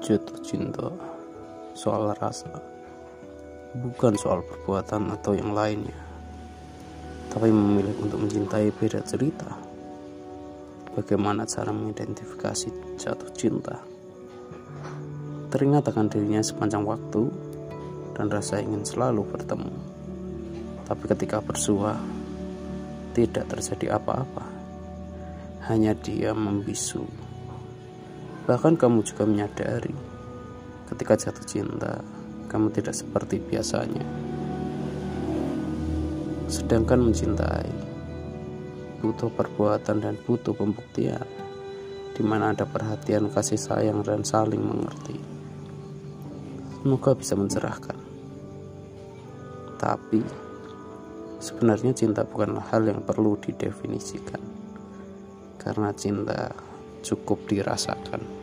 jatuh cinta soal rasa, bukan soal perbuatan atau yang lainnya, tapi memilih untuk mencintai beda cerita. Bagaimana cara mengidentifikasi jatuh cinta? Teringat akan dirinya sepanjang waktu dan rasa ingin selalu bertemu. Tapi ketika bersua, tidak terjadi apa-apa. Hanya dia membisu. Bahkan kamu juga menyadari ketika jatuh cinta, kamu tidak seperti biasanya. Sedangkan mencintai butuh perbuatan dan butuh pembuktian di mana ada perhatian, kasih sayang dan saling mengerti. Semoga bisa mencerahkan. Tapi sebenarnya cinta bukanlah hal yang perlu didefinisikan. Karena cinta cukup dirasakan.